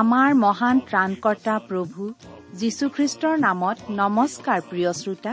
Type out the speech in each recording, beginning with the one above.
আমাৰ মহান ত্ৰাণকৰ্তা প্ৰভু যীশুখ্ৰীষ্টৰ নামত নমস্কাৰ প্ৰিয় শ্ৰোতা।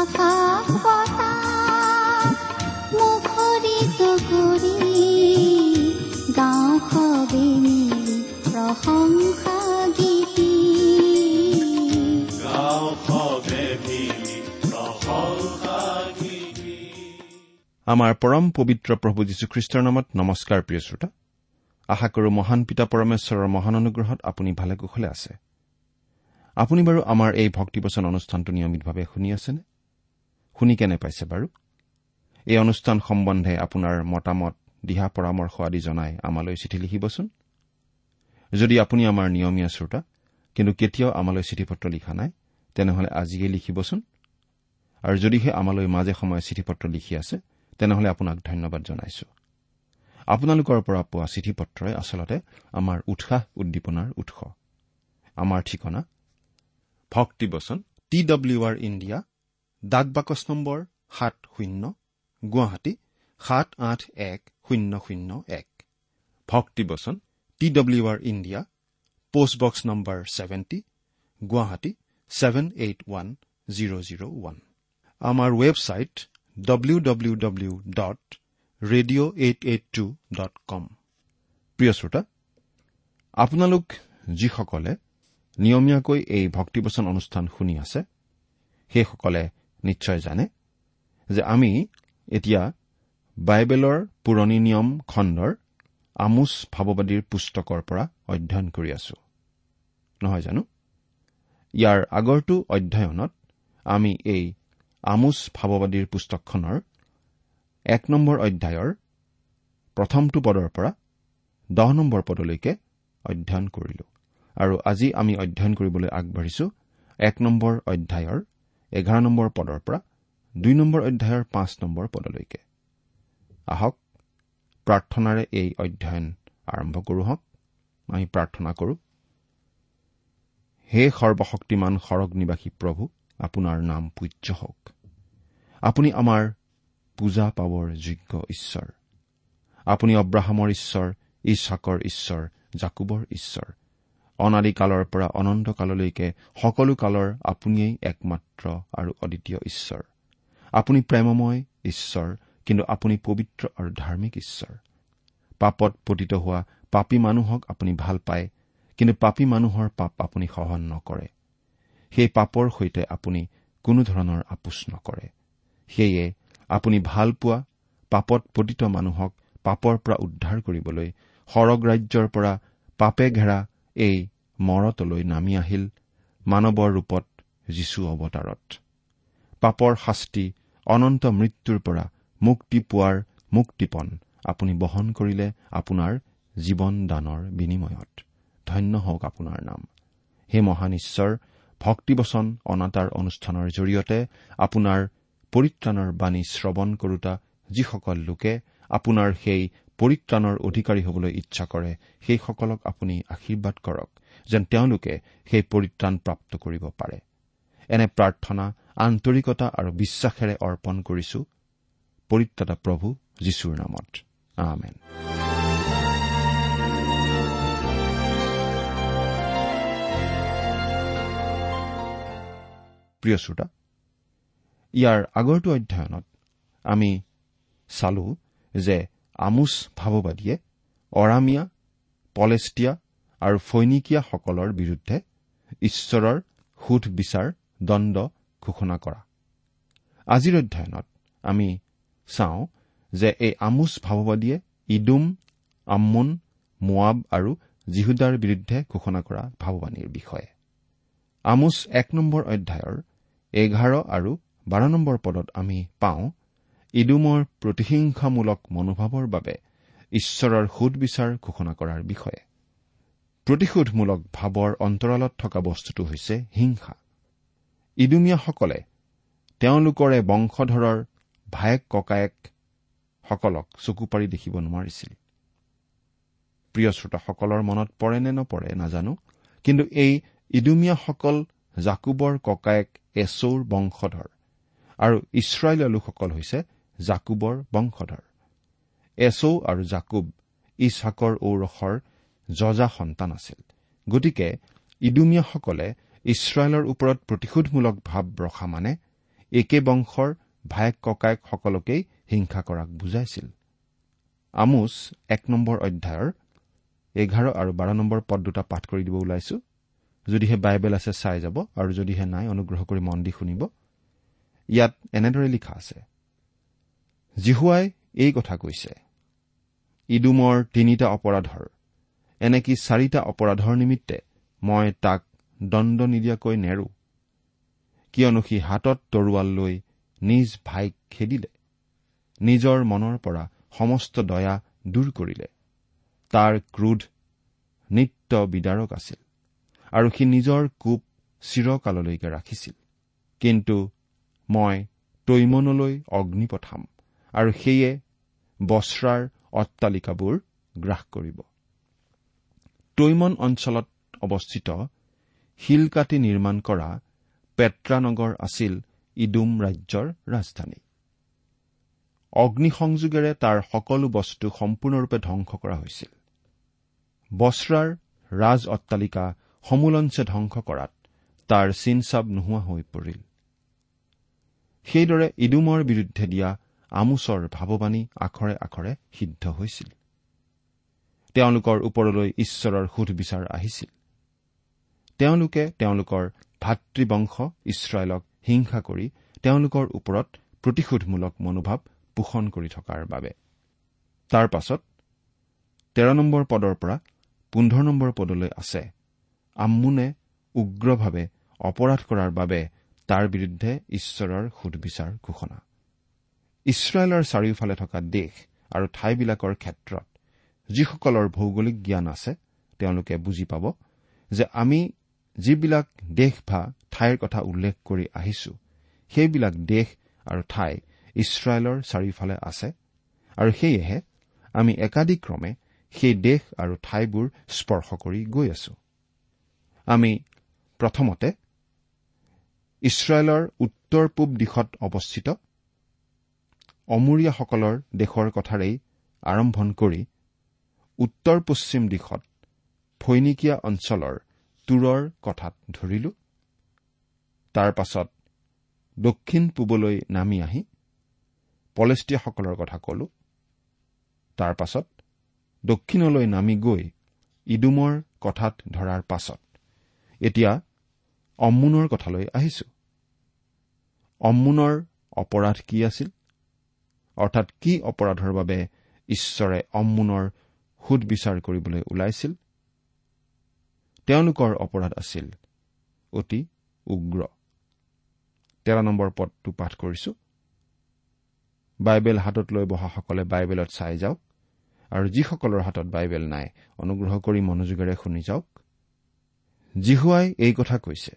আকাশ বতাহ মুখৰিত কৰি গাঁও সবে মিলি প্ৰশংসা গীতি। গাঁও সবে মিলি প্ৰশংসা গীতি। আমাৰ পৰম পবিত্ৰ প্ৰভু যীশুখ্ৰীষ্টৰ নামত নমস্কাৰ প্ৰিয় শ্ৰোতা। আশা কৰো মহান পিতা পৰমেশ্বৰৰ মহান অনুগ্ৰহত আপুনি ভালে কুশলে আছে। আপুনি বাৰু আমাৰ এই ভক্তিবচন অনুষ্ঠানটো নিয়মিতভাৱে শুনি আছেনে? শুনি কেনে পাইছে বাৰু? এই অনুষ্ঠান সম্বন্ধে আপোনাৰ মতামত দিহা পৰামৰ্শ আদি জনাই আমালৈ চিঠি লিখিবচোন। যদি আপুনি আমাৰ নিয়মীয়া শ্ৰোতা কিন্তু কেতিয়াও আমালৈ চিঠি পত্ৰ লিখা নাই তেনেহলে আজিয়ে লিখিবচোন। আৰু যদিহে আমালৈ মাজে সময়ে চিঠি পত্ৰ লিখি আছে তেনেহলে আপোনাক ধন্যবাদ জনাইছো। আপোনালোকৰ পৰা পোৱা চিঠি পত্ৰই আচলতে আমাৰ উৎসাহ উদ্দীপনাৰ উৎস। আমাৰ ঠিকনা ভক্তিবচন টি ডব্লিউ আৰ ইণ্ডিয়া ডাক বাকচ নম্বৰ সাত শূন্য গুৱাহাটী সাত আঠ এক শূন্য শূন্য এক। ভক্তিবচন T W R India post box number seventy Guwahati seven eight one zero' zero' one. আমাৰ website W W W dot radio' eight eight two dot com প্ৰিয় শ্ৰোতা আপোনালোক যিসকলে নিয়মীয়াকৈ এই ভক্তিবচন অনুষ্ঠান শুনি আছে? সেইসকলে নিশ্চয় জানে যে আমি এতিয়া বাইবেলৰ পুৰণি নিয়ম খণ্ডৰ আমোচ ভাৱবাদীৰ পুস্তকৰ পৰা অধ্যয়ন কৰি আছো। নহয় জানো? ইয়াৰ আগৰটো অধ্যয়নত আমি এই আমোচ ভাৱবাদীৰ পুস্তকখনৰ এক নম্বৰ অধ্যায়ৰ প্ৰথমটো পদৰ পৰা দহ নম্বৰ পদলৈকে অধ্যয়ন কৰিলো। আৰু আজি আমি অধ্যয়ন কৰিবলৈ আগবাঢ়িছো এক নম্বৰ অধ্যায়ৰ এঘাৰ নম্বৰ পদৰ পৰা দুই নম্বৰ অধ্যায়ৰ পাঁচ নম্বৰ পদলৈকে। আহক প্ৰাৰ্থনাৰে এই অধ্যয়ন আৰম্ভ কৰো হওক। আমি প্ৰাৰ্থনা কৰো হে সৰ্বশক্তিমান সৰগ নিবাসী প্ৰভু আপোনাৰ নাম পূজ্য হওক। আপুনি আমাৰ পূজা পাবৰ যোগ্য ঈশ্বৰ। আপুনি অব্ৰাহামৰ ঈশ্বৰ ইছাকৰ ঈশ্বৰ জাকুবৰ ঈশ্বৰ। অনাদিকালৰ পৰা অনন্ত কাললৈকে সকলো কালৰ আপুনিয়েই একমাত্ৰ আৰু অদ্বিতীয় ঈশ্বৰ। আপুনি প্ৰেমময় ঈশ্বৰ কিন্তু আপুনি পবিত্ৰ আৰু ধাৰ্মিক ঈশ্বৰ। পাপত পতিত হোৱা পাপী মানুহক আপুনি ভাল পায় কিন্তু পাপী মানুহৰ পাপ আপুনি সহন নকৰে। সেই পাপৰ সৈতে আপুনি কোনো ধৰণৰ আপোচ নকৰে। সেয়ে আপুনি ভাল পোৱা পাপত পতিত মানুহক পাপৰ পৰা উদ্ধাৰ কৰিবলৈ সৰগ ৰাজ্যৰ পৰা পাপে ঘেৰা এই মৰতলৈ নামি আহিল মানৱৰ ৰূপত যীশু অৱতাৰত। পাপৰ শাস্তি অনন্ত মৃত্যুৰ পৰা মুক্তি পোৱাৰ মুক্তিপণ আপুনি বহন কৰিলে আপোনাৰ জীৱন দানৰ বিনিময়ত। ধন্য হওক আপোনাৰ নাম। হে মহান ঈশ্বৰ ভক্তিবচন অনাতাৰ অনুষ্ঠানৰ জৰিয়তে আপোনাৰ পৰিত্ৰাণৰ বাণী শ্ৰৱণ কৰোতা যিসকল লোকে আপোনাৰ সেই পৰিত্ৰাণৰ অধিকাৰী হ'বলৈ ইচ্ছা কৰে সেইসকলক আপুনি আশীৰ্বাদ কৰক। যেন তেওঁলোকে সেই পৰিত্ৰাণ প্ৰাপ্ত কৰিব পাৰে। এনে প্ৰাৰ্থনা আন্তৰিকতা আৰু বিশ্বাসেৰে অৰ্পণ কৰিছো। পৰিত্ৰাতা প্ৰভু যীশুৰ নামত। আমেন। প্ৰিয় শ্ৰোতা ইয়াৰ আগৰটো অধ্যয়নত আমি চালো যে আমোচ ভাৱবাদীয়ে অৰামিয়া পলেষ্টিয়া আৰু ফৈনিকিয়াসকলৰ বিৰুদ্ধে ঈশ্বৰৰ সুধ বিচাৰ দণ্ড ঘোষণা কৰা। আজিৰ অধ্যয়নত আমি চাওঁ যে এই আমোচ ভাৱবাদীয়ে ইডুম আম্মুন মোৱাব আৰু জিহুদাৰ বিৰুদ্ধে ঘোষণা কৰা ভাৱবাণীৰ বিষয়ে। আমোচ এক নম্বৰ অধ্যায়ৰ এঘাৰ আৰু বাৰ নম্বৰ পদত আমি পাওঁ ইডুমৰ প্ৰতিহিংসামূলক মনোভাৱৰ বাবে ঈশ্বৰৰ সুদবিচাৰ ঘোষণা কৰাৰ বিষয়ে। প্ৰতিশোধমূলক ভাৱৰ অন্তৰালত থকা বস্তুটো হৈছে হিংসা। ইডুমীয়াসকলে তেওঁলোকৰে বংশধৰৰ ভায়েক ককায়েকসকলক চকু পাৰি দেখিব নোৱাৰিছিল। প্ৰিয় শ্ৰোতাসকলৰ মনত পৰে নে নপৰে নাজানো কিন্তু এই ইডুমীয়াসকল জাকুবৰ ককায়েক এচৌৰ বংশধৰ আৰু ইছৰাইলৰ লোকসকল হৈছে জাকুবৰ বংশধৰ। এচৌ আৰু জাকুব ইছহাকৰ ঔৰসৰ যজা সন্তান আছিল। গতিকে ইডুমীয়াসকলে ইছৰাইলৰ ওপৰত প্ৰতিশোধমূলক ভাৱ ৰখা মানে একে বংশৰ ভায়েক ককায়েকসকলকেই হিংসা কৰাক বুজাইছিল। আমোচ এক নম্বৰ অধ্যায়ৰ এঘাৰ আৰু বাৰ নম্বৰ পদ দুটা পাঠ কৰি দিব ওলাইছো। যদিহে বাইবেল আছে চাই যাব আৰু যদিহে নাই অনুগ্ৰহ কৰি মন দি শুনিব। ইয়াত এনেদৰে লিখা আছে জিহুৱাই এই কথা কৈছে ইডুমৰ তিনিটা অপৰাধৰ এনেকি চাৰিটা অপৰাধৰ নিমিত্তে মই তাক দণ্ড নিদিয়াকৈ নেৰো? কিয়নো সি হাতত তৰোৱাল লৈ নিজ ভাইক খেদিলে। নিজৰ মনৰ পৰা সমস্ত দয়া দূৰ কৰিলে। তাৰ ক্ৰোধ নিত্য বিদাৰক আছিল আৰু সি নিজৰ কোপ চিৰকাললৈকে ৰাখিছিল। কিন্তু মই তৈমনলৈ অগ্নি পঠাম আৰু সেয়ে বস্ৰাৰ অট্টালিকাবোৰ গ্ৰাস কৰিব। তৈমন অঞ্চলত অৱস্থিত শিল কাটি নিৰ্মাণ কৰা পেট্ৰানগৰ আছিল ইডুম ৰাজ্যৰ ৰাজধানী। অগ্নিসংযোগেৰে তাৰ সকলো বস্তু সম্পূৰ্ণৰূপে ধ্বংস কৰা হৈছিল। বস্ৰাৰ ৰাজ অট্টালিকা সমূলঞ্চে ধ্বংস কৰাত তাৰ চিনচাব নোহোৱা হৈ পৰিল। সেইদৰে ইডুমৰ বিৰুদ্ধে দিয়া আমোচৰ ভাৱবাণী আখৰে আখৰে সিদ্ধ হৈছিল। তেওঁলোকৰ ওপৰলৈ ঈশ্বৰৰ সুধবিচাৰ আহিছিল। তেওঁলোকে তেওঁলোকৰ ভাতৃবংশ ইছৰাইলক হিংসা কৰি তেওঁলোকৰ ওপৰত প্ৰতিশোধমূলক মনোভাৱ পোষণ কৰি থকাৰ বাবে। তাৰ পাছত তেৰ নম্বৰ পদৰ পৰা পোন্ধৰ নম্বৰ পদলৈ আছে। আম্মুনে উগ্ৰভাৱে অপৰাধ কৰাৰ বাবে তাৰ বিৰুদ্ধে ঈশ্বৰৰ সুধবিচাৰ ঘোষণা। ইছৰাইলৰ চাৰিওফালে থকা দেশ আৰু ঠাইবিলাকৰ ক্ষেত্ৰত যিসকলৰ ভৌগোলিক জ্ঞান আছে তেওঁলোকে বুজি পাব যে আমি যিবিলাক দেশ বা ঠাইৰ কথা উল্লেখ কৰি আহিছো সেইবিলাক দেশ আৰু ঠাই ইছৰাইলৰ চাৰিওফালে আছে আৰু সেয়েহে আমি একাদিক্ৰমে সেই দেশ আৰু ঠাইবোৰ স্পৰ্শ কৰি গৈ আছো। আমি প্ৰথমতে ইছৰাইলৰ উত্তৰ পূব দিশত অৱস্থিত অমূৰীয়াসকলৰ দেশৰ কথাৰেই আৰম্ভণ কৰি উত্তৰ পশ্চিম দিশত ফৈনিকীয়া অঞ্চলৰ তুৰৰ কথাত ধৰিলো। তাৰ পাছত দক্ষিণ পূবলৈ নামি আহি পলেষ্টিয়াসকলৰ কথা কলো। তাৰ পাছত দক্ষিণলৈ নামি গৈ ইডুমৰ কথাত ধৰাৰ পাছত এতিয়া অম্মুনৰ কথালৈ আহিছো। অম্মুনৰ অপৰাধ কি আছিল? অৰ্থাৎ কি অপৰাধৰ বাবে ঈশ্বৰে অম্মুনৰ সুদবিচাৰ কৰিবলৈ ওলাইছিল। তেওঁলোকৰ অপৰাধ আছিল অতি উগ্ৰ। তেৰ নম্বৰ পদটো পাঠ কৰিছো। বাইবেল হাতত লৈ বহাসকলে বাইবেলত চাই যাওক আৰু যিসকলৰ হাতত বাইবেল নাই অনুগ্ৰহ কৰি মনোযোগেৰে শুনি যাওক। জিহুৱাই এই কথা কৈছে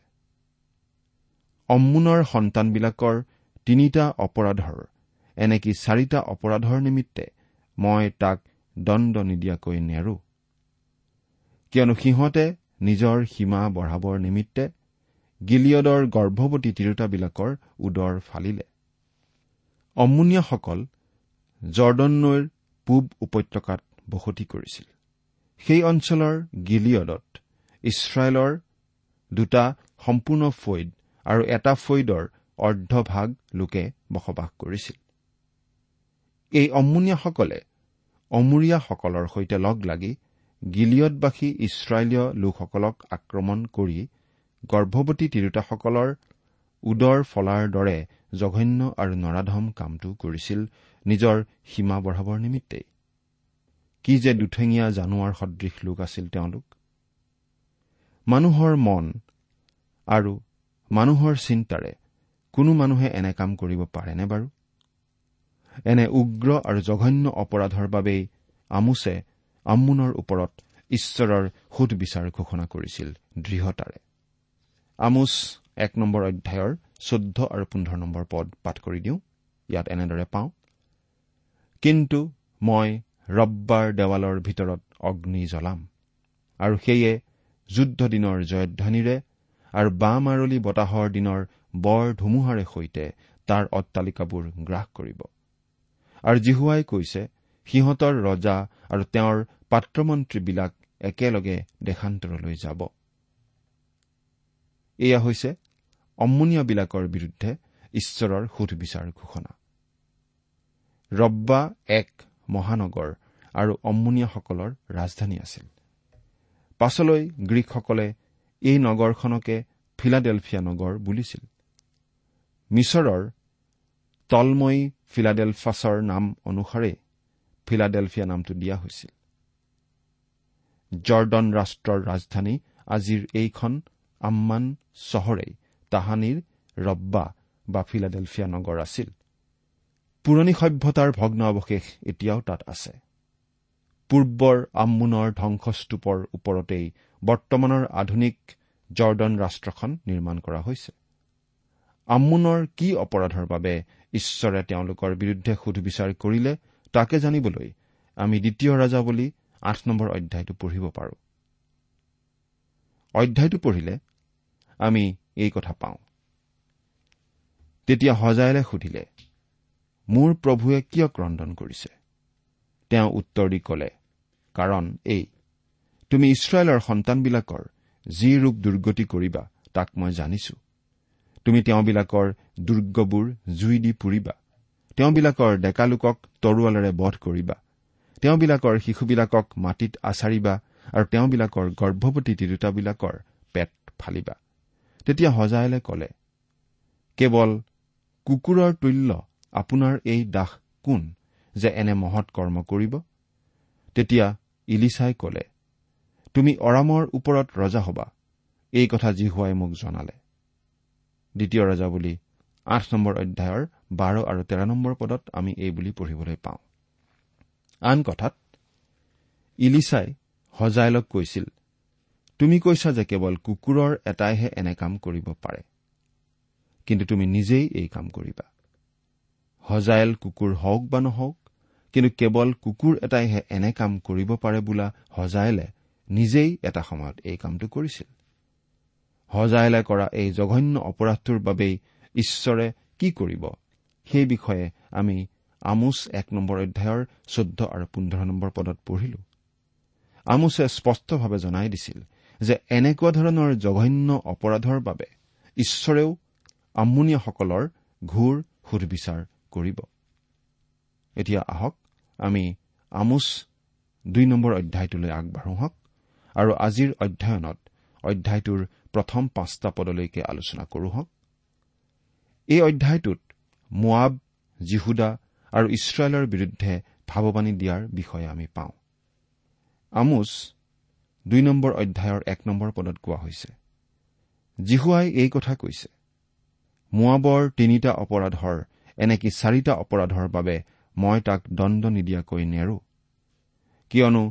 অম্মুনৰ সন্তানবিলাকৰ তিনিটা অপৰাধৰ এনেকি চাৰিটা অপৰাধৰ নিমিত্তে মই তাক দণ্ড নিদিয়াকৈ নেৰো। কিয়নো সিহঁতে নিজৰ সীমা বঢ়াবৰ নিমিত্তে গিলিয়দৰ গৰ্ভৱতী তিৰোতাবিলাকৰ উদৰ ফালিলে। অম্মুনীয়াসকল জৰ্দন নৈৰ পূব উপত্যকাত বসতি কৰিছিল। সেই অঞ্চলৰ গিলিয়দত ইছৰাইলৰ দুটা সম্পূৰ্ণ ফৈদ আৰু এটা ফৈদৰ অৰ্ধভাগ লোকে বসবাস কৰিছিল। এই অম্মুনীয়াসকলে অমূৰীয়াসকলৰ সৈতে লগ লাগি গিলিয়দবাসী ইছৰাইলীয় লোকসকলক আক্ৰমণ কৰি গৰ্ভৱতী তিৰোতাসকলৰ উদৰ ফলাৰ দৰে জঘন্য আৰু নৰাধম কামটো কৰিছিল নিজৰ সীমা বঢ়াবৰ নিমিত্তেই। কি যে দুঠেঙীয়া জানুৱাৰ সদৃশ লোক আছিল তেওঁলোক। মানুহৰ মন আৰু মানুহৰ চিন্তাৰে কোনো মানুহে এনে কাম কৰিব পাৰেনে বাৰু? এনে উগ্ৰ আৰু জঘন্য অপৰাধৰ বাবেই আমোছে আম্মুনৰ ওপৰত ঈশ্বৰৰ সুধবিচাৰ ঘোষণা কৰিছিল দৃঢ়তাৰে। আমোচ এক নম্বৰ অধ্যায়ৰ চৈধ্য আৰু পোন্ধৰ নম্বৰ পদ পাঠ কৰি দিওঁ। ইয়াত এনেদৰে পাওঁ। কিন্তু মই ৰব্বাৰ দেৱালৰ ভিতৰত অগ্নি জ্বলাম আৰু সেয়ে যুদ্ধ দিনৰ জয়ধ্বনিৰে আৰু বাঁ মাৰলি বতাহৰ দিনৰ বৰ ধুমুহাৰে সৈতে তাৰ অট্টালিকাবোৰ গ্ৰাস কৰিব। আৰু জিহুৱাই কৈছে সিহঁতৰ ৰজা আৰু তেওঁৰ পাত্ৰমন্ত্ৰীবিলাক একেলগে দেশান্তৰলৈ যাব। এয়া হৈছে অম্মনীয়াবিলাকৰ বিৰুদ্ধে ঈশ্বৰৰ সুধবিচাৰ ঘোষণা। ৰব্বা এক মহানগৰ আৰু অম্মনীয়াসকলৰ ৰাজধানী আছিল। পাছলৈ গ্ৰীকসকলে এই নগৰখনকে ফিলাডেলফিয়া নগৰ বুলিছিল। মিছৰৰ তলময়ী ফিলাডেলফাছৰ নাম অনুসাৰে ফিলাডেলফিয়া নামটো দিয়া হৈছিল। জৰ্ডন ৰাষ্ট্ৰৰ ৰাজধানী আজিৰ এইখন আম্মান চহৰেই তাহানিৰ ৰব্বা বা ফিলাডেলফিয়া নগৰ আছিল। পুৰণি সভ্যতাৰ ভগ্ন অৱশেষ এতিয়াও তাত আছে। পূৰ্বৰ আম্মুনৰ ধ্বংসস্তূপৰ ওপৰতেই বৰ্তমানৰ আধুনিক জৰ্ডন ৰাষ্ট্ৰখন নিৰ্মাণ কৰা হৈছে। আম্মুনৰ কি অপৰাধৰ বাবে ঈশ্বৰে তেওঁলোকৰ বিৰুদ্ধে সুধবিচাৰ কৰিলে তাকে জানিবলৈ আমি দ্বিতীয় ৰজা বুলি আঠ নম্বৰ অধ্যায়টো পঢ়িব পাৰোঁ। অধ্যায়টো পঢ়িলে আমি এই কথা পাওঁ। তেতিয়া সজাইলে সুধিলে মোৰ প্ৰভুৱে কিয় ক্ৰদন কৰিছে? তেওঁ উত্তৰ দি কলে কাৰণ এই তুমি ইছৰাইলৰ সন্তানবিলাকৰ যি ৰূপ দুৰ্গতি কৰিবা তাক মই জানিছো। তুমি তেওঁবিলাকৰ দুৰ্গবোৰ জুই দি পুৰিবা। তেওঁবিলাকৰ ডেকালোকক তৰোৱালেৰে বধ কৰিবা। তেওঁবিলাকৰ শিশুবিলাকক মাটিত আচাৰিবা আৰু তেওঁবিলাকৰ গৰ্ভৱতী তিৰোতাবিলাকৰ পেট ফালিবা। তেতিয়া সজাইলে কলে কেৱল কুকুৰৰ তুল্য আপোনাৰ এই দাস কোন যে এনে মহৎ কৰ্ম কৰিব? তেতিয়া ইলিচাই কলে তুমি অৰামৰ ওপৰত ৰজা হবা। এই কথা জিহুৱাই মোক জনালে। দ্বিতীয় ৰজা বুলি আঠ নম্বৰ অধ্যায়ৰ বাৰ আৰু তেৰ নম্বৰ পদত আমি এই বুলি পঢ়িবলৈ পাওঁ। আন কথাত ইলিচাই সজাইলক কৈছিল তুমি কৈছা যে কেৱল কুকুৰৰ এটাইহে এনে কাম কৰিব পাৰে কিন্তু তুমি নিজেই এই কাম কৰিবা। সজাইল কুকুৰ হওক বা নহওক কিন্তু কেৱল কুকুৰ এটাইহে এনে কাম কৰিব পাৰে বোলা সজাইলে নিজেই এটা সময়ত এই কামটো কৰিছিল। সজাইলে কৰা এই জঘন্য অপৰাধটোৰ বাবেই ঈশ্বৰে কি কৰিব? সেই বিষয়ে আমি আমোচ এক নম্বৰ অধ্যায়ৰ চৈধ্য আৰু পোন্ধৰ নম্বৰ পদত পঢ়িলো। আমোচে স্পষ্টভাৱে জনাই দিছিল যে এনেকুৱা ধৰণৰ জঘন্য অপৰাধৰ বাবে ঈশ্বৰেও আম্মুনীয়াসকলৰ ঘূৰ সুধবিচাৰ কৰিব। এতিয়া আহক আমি আমোচ দুই নম্বৰ অধ্যায়টোলৈ আগবাঢ়ো হওক আৰু আজিৰ অধ্যয়নত অধ্যায়টোৰ প্ৰথম পাঁচটা পদলৈকে আলোচনা কৰো হওক। এই অধ্যায়টোত মোৱাব জিহুদা আৰু ইছৰাইলৰ বিৰুদ্ধে ভাৱবাণী দিয়াৰ বিষয়ে আমি পাওঁ। আমোচ দুই নম্বৰ অধ্যায়ৰ এক নম্বৰ পদত কোৱা হৈছে জিহুৱাই এই কথা কৈছে মোৱাবৰ তিনিটা অপৰাধৰ এনেকি চাৰিটা অপৰাধৰ বাবে মই তাক দণ্ড নিদিয়াকৈ নেৰো। কিয়নো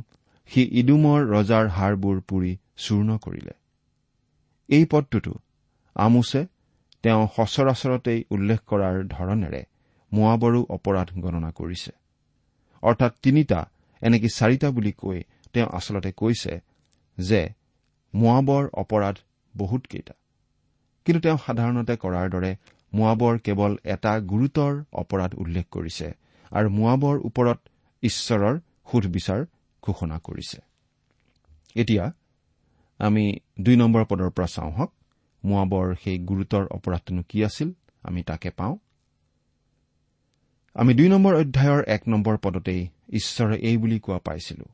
সি ইডুমৰ ৰজাৰ হাড়বোৰ পুৰি চূৰ্ণ কৰিলে। এই পদটোতো আমোছে তেওঁ সচৰাচৰতেই উল্লেখ কৰাৰ ধৰণেৰে মোৱাবৰো অপৰাধ গণনা কৰিছে। অৰ্থাৎ তিনিটা এনেকে চাৰিটা বুলি কৈ তেওঁ আচলতে কৈছে যে মোৱাবৰ অপৰাধ বহুতকেইটা কিন্তু তেওঁ সাধাৰণতে কৰাৰ দৰে মোৱাবৰ কেৱল এটা গুৰুতৰ অপৰাধ উল্লেখ কৰিছে আৰু মোৱাবৰ ওপৰত ঈশ্বৰৰ সুধবিচাৰ ঘোষণা কৰিছে। এতিয়া আমি দুই নম্বৰ পদৰ পৰা চাওঁ হওক। মোৱাবৰ সেই গুৰুতৰ অপৰাধটোনো কি আছিল? আমি তাকে পাওঁ। আমি দুই নম্বৰ অধ্যায়ৰ এক নম্বৰ পদতেই ঈশ্বৰে এই বুলি কোৱা পাইছিলো।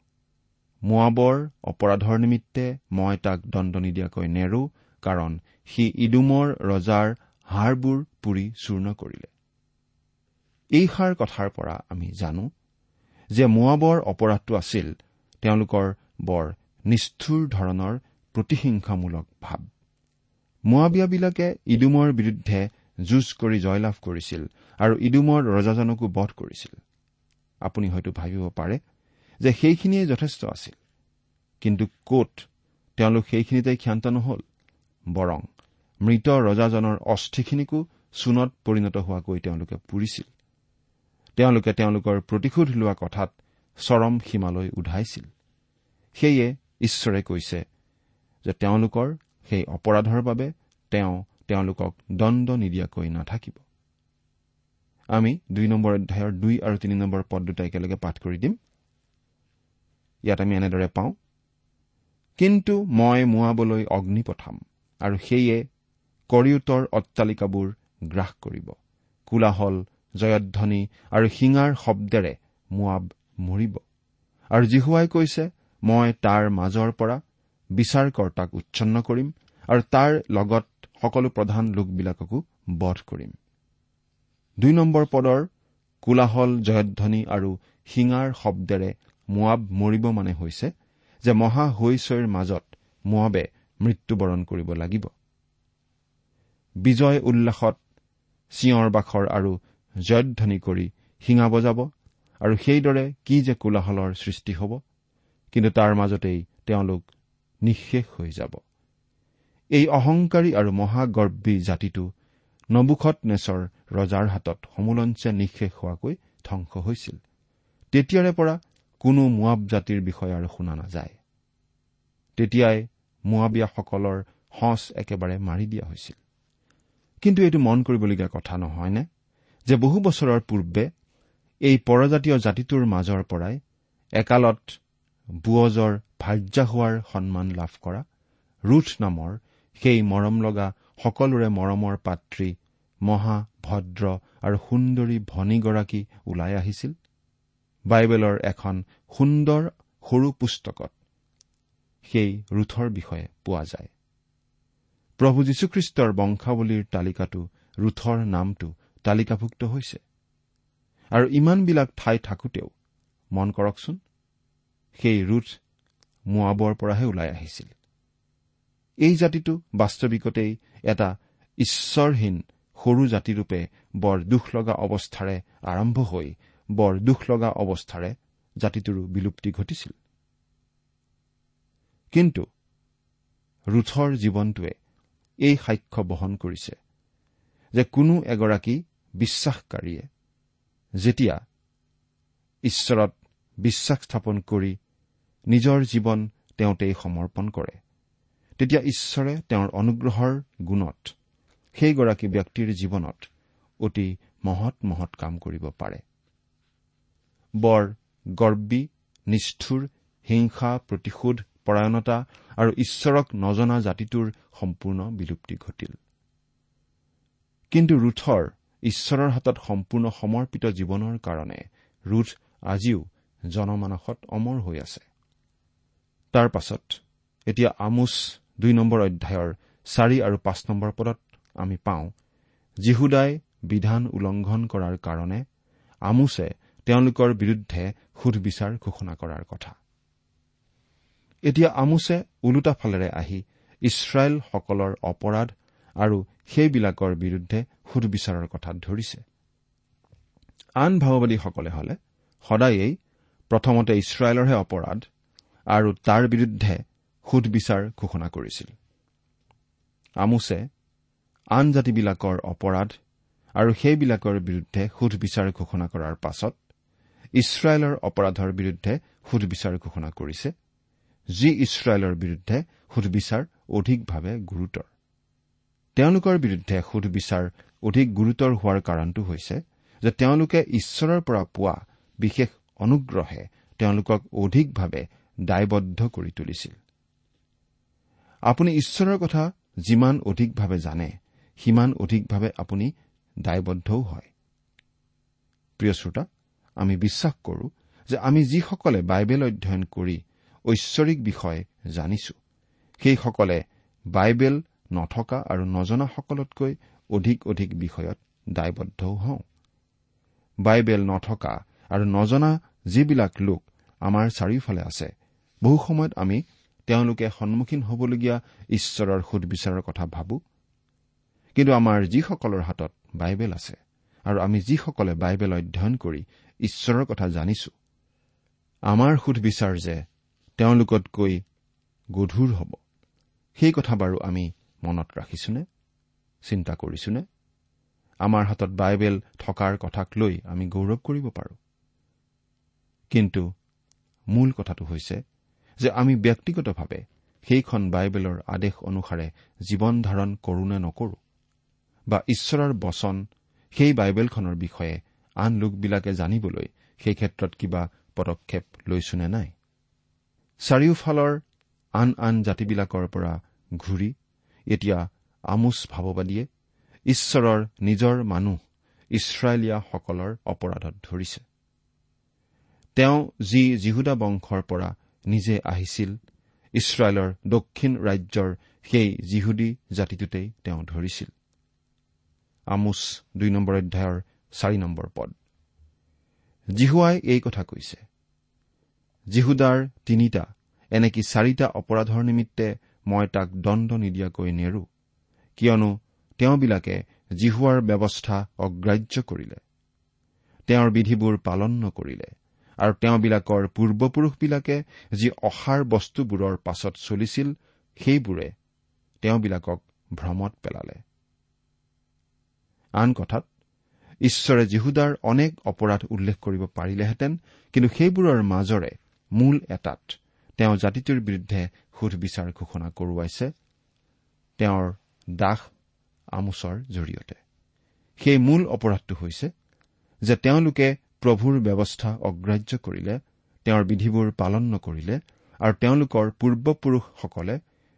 মোৱাবৰ অপৰাধৰ নিমিত্তে মই তাক দণ্ড নিদিয়াকৈ নেৰো কাৰণ সি ইডুমৰ ৰজাৰ হাড়বোৰ পুৰি চূৰ্ণ কৰিলে। এইষাৰ কথাৰ পৰা আমি জানো যে মোৱাবৰ অপৰাধটো আছিল তেওঁলোকৰ বৰ নিষ্ঠুৰ ধৰণৰ প্ৰতিহিংসামূলক ভাৱ। মোৱাবিয়াবিলাকে ইডুমৰ বিৰুদ্ধে যুঁজ কৰি জয়লাভ কৰিছিল আৰু ইডুমৰ ৰজাজনকো বধ কৰিছিল। আপুনি হয়তো ভাবিব পাৰে যে সেইখিনিয়ে যথেষ্ট আছিল। কিন্তু কত তেওঁলোক সেইখিনিতে ক্ষান্ত নহল? বৰং মৃত ৰজাজনৰ অস্থিখিনিকো চূণত পৰিণত হোৱাকৈ তেওঁলোকে পুৰিছিল। তেওঁলোকে তেওঁলোকৰ প্ৰতিশোধ লোৱা কথাত চৰম সীমালৈ উধাইছিল। সেয়ে ঈশ্বৰে কৈছে যে তেওঁলোকৰ সেই অপৰাধৰ বাবে তেওঁ তেওঁলোকক দণ্ড নিদিয়াকৈ নাথাকিব। আমি দুই নম্বৰ অধ্যায়ৰ দুই আৰু তিনি নম্বৰ পদ দুটা একেলগে পাঠ কৰি দিম। ইয়াত আমি এনেদৰে পাওঁ কিন্তু মই মোৱাবলৈ অগ্নি পঠাম আৰু সেয়ে কৰিউতৰ অট্টালিকাবোৰ গ্ৰাস কৰিব। কোলাহল জয়ধ্বনি আৰু শিঙাৰ শব্দেৰে মোৱাব মৰিব। আৰু জিহুৱাই কৈছে মই তাৰ মাজৰ পৰা বিচাৰকৰ্তাক উচ্ছন্ন কৰিম আৰু তাৰ লগত সকলো প্ৰধান লোকবিলাককো বধ কৰিম। দুই নম্বৰ পদৰ কোলাহল জয়ধ্বনি আৰু শিঙাৰ শব্দেৰে মোৱাব মৰিব মানে হৈছে যে মহা হৈছৈৰ মাজত মোৱাবে মৃত্যুবৰণ কৰিব লাগিব। বিজয় উল্লাসত চিঞৰ বাখৰ আৰু জয়ধ্বনি কৰি শিঙা বজাব আৰু সেইদৰে কি যে কোলাহলৰ সৃষ্টি হ'ব কিন্তু তাৰ মাজতেই তেওঁলোক নিঃশেষ হৈ যাব। এই অহংকাৰী আৰু মহাগৰ্বী জাতিটো নবুখত নেচৰ ৰজাৰ হাতত সমোলঞ্চে নিঃশেষ হোৱাকৈ ধ্বংস হৈছিল। তেতিয়াৰে পৰা কোনো মোৱাব জাতিৰ বিষয়ে আৰু শুনা নাযায়। তেতিয়াই মোৱাবিয়াসকলৰ সঁচ একেবাৰে মাৰি দিয়া হৈছিল। কিন্তু এইটো মন কৰিবলগীয়া কথা নহয়নে? যে বহু বছৰৰ পূৰ্বে এই পৰজাতীয় জাতিটোৰ মাজৰ পৰাই একালত বুৱজৰ ভাৰ্যা হোৱাৰ সন্মান লাভ কৰা। ৰুথ নামৰ সেই মৰম লগা সকলোৰে মৰমৰ পাত্ৰী মহা ভদ্ৰ আৰু সুন্দৰী ভনীগৰাকী ওলাই আহিছিল। বাইবেলৰ এখন সুন্দৰ সৰু পুস্তকত সেই ৰুথৰ বিষয়ে পোৱা যায়। প্ৰভু যীশুখ্ৰীষ্টৰ বংশাৱলীৰ তালিকাটো ৰুথৰ নামটো তালিকাভুক্ত হৈছে। আৰু ইমানবিলাক ঠাই থাকোঁতেও মন কৰকচোন। সেই ৰুথ মোৱাবৰ পৰাহে ওলাই আহিছিল। এই জাতিটো বাস্তৱিকতেই এটা ঈশ্বৰহীন সৰু জাতিৰূপে বৰ দুখ লগা অৱস্থাৰে আৰম্ভ হৈ বৰ দুখ লগা অৱস্থাৰে জাতিটোৰো বিলুপ্তি ঘটিছিল। কিন্তু ৰুথৰ জীৱনটোৱে এই সাক্ষ্য বহন কৰিছে যে কোনো এগৰাকী বিশ্বাসকাৰীয়ে যেতিয়া ঈশ্বৰত বিশ্বাস স্থাপন কৰি নিজৰ জীৱন তেওঁতেই সমৰ্পণ কৰে। তেতিয়া ঈশ্বৰে তেওঁৰ অনুগ্ৰহৰ গুণত সেইগৰাকী ব্যক্তিৰ জীৱনত অতি মহৎ মহৎ কাম কৰিব পাৰে। বৰ গৰ্বী নিষ্ঠুৰ হিংসা প্ৰতিশোধ পৰায়ণতা আৰু ঈশ্বৰক নজনা জাতিটোৰ সম্পূৰ্ণ বিলুপ্তি ঘটিল। কিন্তু ৰুথৰ ঈশ্বৰৰ হাতত সম্পূৰ্ণ সমৰ্পিত জীৱনৰ কাৰণে ৰুথ আজিও জনমানসত অমৰ হৈ আছে। তাৰ পাছত এতিয়া আমোচ দুই নম্বৰ অধ্যায়ৰ চাৰি আৰু পাঁচ নম্বৰ পদত আমি পাওঁ যীহুদাই বিধান উলংঘন কৰাৰ কাৰণে আমোছে তেওঁলোকৰ বিৰুদ্ধে সুধবিচাৰ ঘোষণা কৰাৰ কথা। এতিয়া আমোছে ওলোটা ফালেৰে আহি ইছৰাইলসকলৰ অপৰাধ আৰু সেইবিলাকৰ বিৰুদ্ধে সুধবিচাৰৰ কথাত ধৰিছে। আন ভাওবাদীসকলে হলে সদায়েই প্ৰথমতে ইছৰাইলৰহে অপৰাধ আৰু তাৰ বিৰুদ্ধে সুধবিচাৰ ঘোষণা কৰিছিল। আমোছে আন জাতিবিলাকৰ অপৰাধ আৰু সেইবিলাকৰ বিৰুদ্ধে সুধবিচাৰ ঘোষণা কৰাৰ পাছত ইছৰাইলৰ অপৰাধৰ বিৰুদ্ধে সুধবিচাৰ ঘোষণা কৰিছে যি ইছৰাইলৰ বিৰুদ্ধে সুধবিচাৰ অধিকভাৱে গুৰুতৰ। তেওঁলোকৰ বিৰুদ্ধে সুধবিচাৰ অধিক গুৰুতৰ হোৱাৰ কাৰণটো হৈছে যে তেওঁলোকে ঈশ্বৰৰ পৰা পোৱা বিশেষ অনুগ্ৰহে তেওঁলোকক অধিকভাৱে দায়বদ্ধ কৰি তুলিছিল। আপুনি ঈশ্বৰৰ কথা যিমান অধিকভাৱে জানে সিমান অধিকভাৱে আপুনি দায়বদ্ধও হয়। প্ৰিয় শ্ৰোতা আমি বিশ্বাস কৰো যে আমি যিসকলে বাইবেল অধ্যয়ন কৰি ঐশ্বৰিক বিষয় জানিছো সেইসকলে বাইবেল নথকা আৰু নজনাসকলতকৈ অধিক অধিক বিষয়ত দায়বদ্ধও হওঁ। বাইবেল নথকা আৰু নজনা যিবিলাক লোক আমাৰ চাৰিওফালে আছে বহু সময়ত আমি তেওঁলোকে সন্মুখীন হ'বলগীয়া ঈশ্বৰৰ সুধবিচাৰৰ কথা ভাবো। কিন্তু আমাৰ যিসকলৰ হাতত বাইবেল আছে আৰু আমি যিসকলে বাইবেল অধ্যয়ন কৰি ঈশ্বৰৰ কথা জানিছো আমাৰ সুধবিচাৰ যে তেওঁলোকতকৈ গধুৰ হ'ব সেই কথা বাৰু আমি মনত ৰাখিছোনে? চিন্তা কৰিছোনে? আমাৰ হাতত বাইবেল থকাৰ কথাক লৈ আমি গৌৰৱ কৰিব পাৰোঁ। কিন্তু মূল কথাটো হৈছে যে আমি ব্যক্তিগতভাৱে সেইখন বাইবেলৰ আদেশ অনুসাৰে জীৱন ধাৰণ কৰো নে নকৰো? বা ঈশ্বৰৰ বচন সেই বাইবেলখনৰ বিষয়ে আন লোকবিলাকে জানিবলৈ সেই ক্ষেত্ৰত কিবা পদক্ষেপ লৈছো নে নাই? চাৰিওফালৰ আন আন জাতিবিলাকৰ পৰা ঘূৰি এতিয়া আমোচ ভাৱবাদীয়ে ঈশ্বৰৰ নিজৰ মানুহ ইছৰাইলীয়াসকলৰ অপৰাধত ধৰিছে। তেওঁ যি জিহুদা বংশৰ পৰা নিজে আহিছিল ইছৰাইলৰ দক্ষিণ ৰাজ্যৰ সেই জিহুদী জাতিটোতেই তেওঁ ধৰিছিল। আমোচ দুই নম্বৰ অধ্যায়ৰ চাৰি নম্বৰ পদ। জিহুৱাই এই কথা কৈছে জিহুদাৰ তিনিটা এনেকি চাৰিটা অপৰাধৰ নিমিত্তে মই তাক দণ্ড নিদিয়াকৈ নেৰো কিয়নো তেওঁবিলাকে জিহুৱাৰ ব্যৱস্থা অগ্ৰাহ্য কৰিলে তেওঁৰ বিধিবোৰ পালন নকৰিলে। আৰু তেওঁবিলাকৰ পূৰ্বপুৰুষবিলাকে যি অসাৰ বস্তুবোৰৰ পাছত চলিছিল সেইবোৰে তেওঁবিলাকক ভ্ৰমত পেলালে। আন কথাত ঈশ্বৰে জিহুদাৰ অনেক অপৰাধ উল্লেখ কৰিব পাৰিলেহেঁতেন কিন্তু সেইবোৰৰ মাজৰে মূল এটাত তেওঁ জাতিটোৰ বিৰুদ্ধে সুধবিচাৰ ঘোষণা কৰোৱাইছে তেওঁৰ দাস আমোচৰ জৰিয়তে। সেই মূল অপৰাধটো হৈছে যে তেওঁলোকে প্ৰভুৰ ব্যৱস্থা অগ্ৰাহ্য কৰিলে তেওঁৰ বিধিবোৰ পালন নকৰিলে আৰু তেওঁলোকৰ পূৰ্বপুৰুষসকলে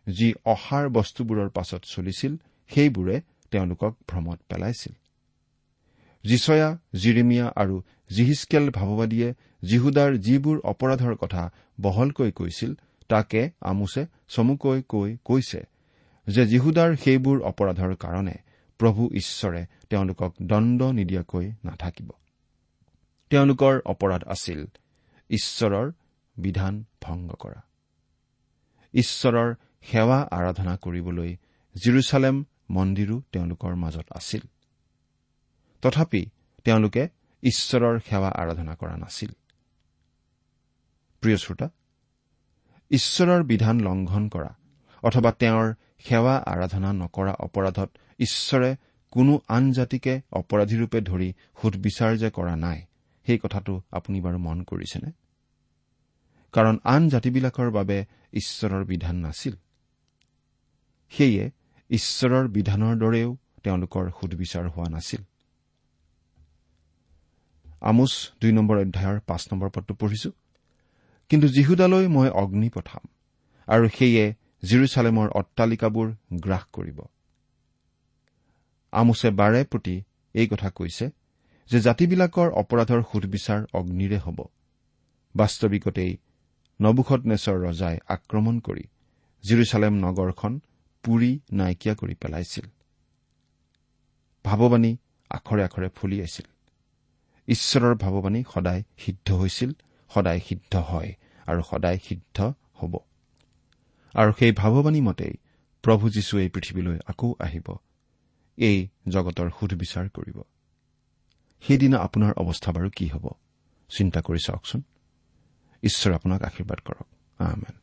যি অসাৰ বস্তুবোৰৰ পাছত চলিছিল সেইবোৰে তেওঁলোকক ভ্ৰমত পেলাইছিল। জিচয়া জিৰিমিয়া আৰু জিহিচকেল ভাৱবাদীয়ে জিহুদাৰ যিবোৰ অপৰাধৰ কথা বহলকৈ কৈছিল তাকে আমোছে চমুকৈ কৈ কৈছে যে জিহুদাৰ সেইবোৰ অপৰাধৰ কাৰণে প্ৰভু ঈশ্বৰে তেওঁলোকক দণ্ড নিদিয়াকৈ নাথাকিব। তেওঁলোকৰ অপৰাধ আছিল ঈশ্বৰৰ বিধান ভংগ কৰা। ঈশ্বৰৰ সেৱা আৰাধনা কৰিবলৈ জিৰচালেম মন্দিৰো তেওঁলোকৰ মাজত আছিল। তথাপি তেওঁলোকে ঈশ্বৰৰ সেৱা আৰাধনা কৰা নাছিল। প্ৰিয় শ্ৰোতা ঈশ্বৰৰ বিধান লংঘন কৰা অথবা তেওঁৰ সেৱা আৰাধনা নকৰা অপৰাধত ঈশ্বৰে কোনো আন জাতিকে অপৰাধীৰূপে ধৰি সুধবিচাৰ যে কৰা নাই সেই কথাটো আপুনি বাৰু মন কৰিছেনে? কাৰণ আন জাতিবিলাকৰ বাবে ঈশ্বৰৰ বিধান নাছিল। সেয়ে ঈশ্বৰৰ বিধানৰ দৰেও তেওঁলোকৰ সুধবিচাৰ হোৱা নাছিল। আমোচ দুই নম্বৰ অধ্যায়ৰ পাঁচ নম্বৰ পদটো পঢ়িছো। কিন্তু যীহুদালৈ মই অগ্নি পঠাম আৰু সেয়ে জিৰচালেমৰ অট্টালিকাবোৰ গ্ৰাস কৰিব। আমোছে বাৰে প্ৰতি এই কথা কৈছে যে জাতিবিলাকৰ অপৰাধৰ সুধবিচাৰ অগ্নিৰে হ'ব। বাস্তৱিকতেই নবুখত নেচৰ ৰজাই আক্ৰমণ কৰি জিৰচালেম নগৰখন পুৰি নাইকিয়া কৰি পেলাইছিল। ভাৱবাণী আখৰে আখৰে ফলিয়াইছিল ঈশ্বৰৰ ভাৱবাণী সদায় সিদ্ধ হৈছিল সদায় সিদ্ধ হয় আৰু সদায় সিদ্ধ হ'ব। আৰু সেই ভাৱবাণী মতেই প্ৰভু যীশু এই পৃথিৱীলৈ আকৌ আহিব। এই জগতৰ সুধবিচাৰ কৰিব। সেইদিনা আপোনাৰ অৱস্থা বাৰু কি হ'ব? চিন্তা কৰি চাওকচোন। ঈশ্বৰে আপোনাক আশীৰ্বাদ কৰক। আমেন।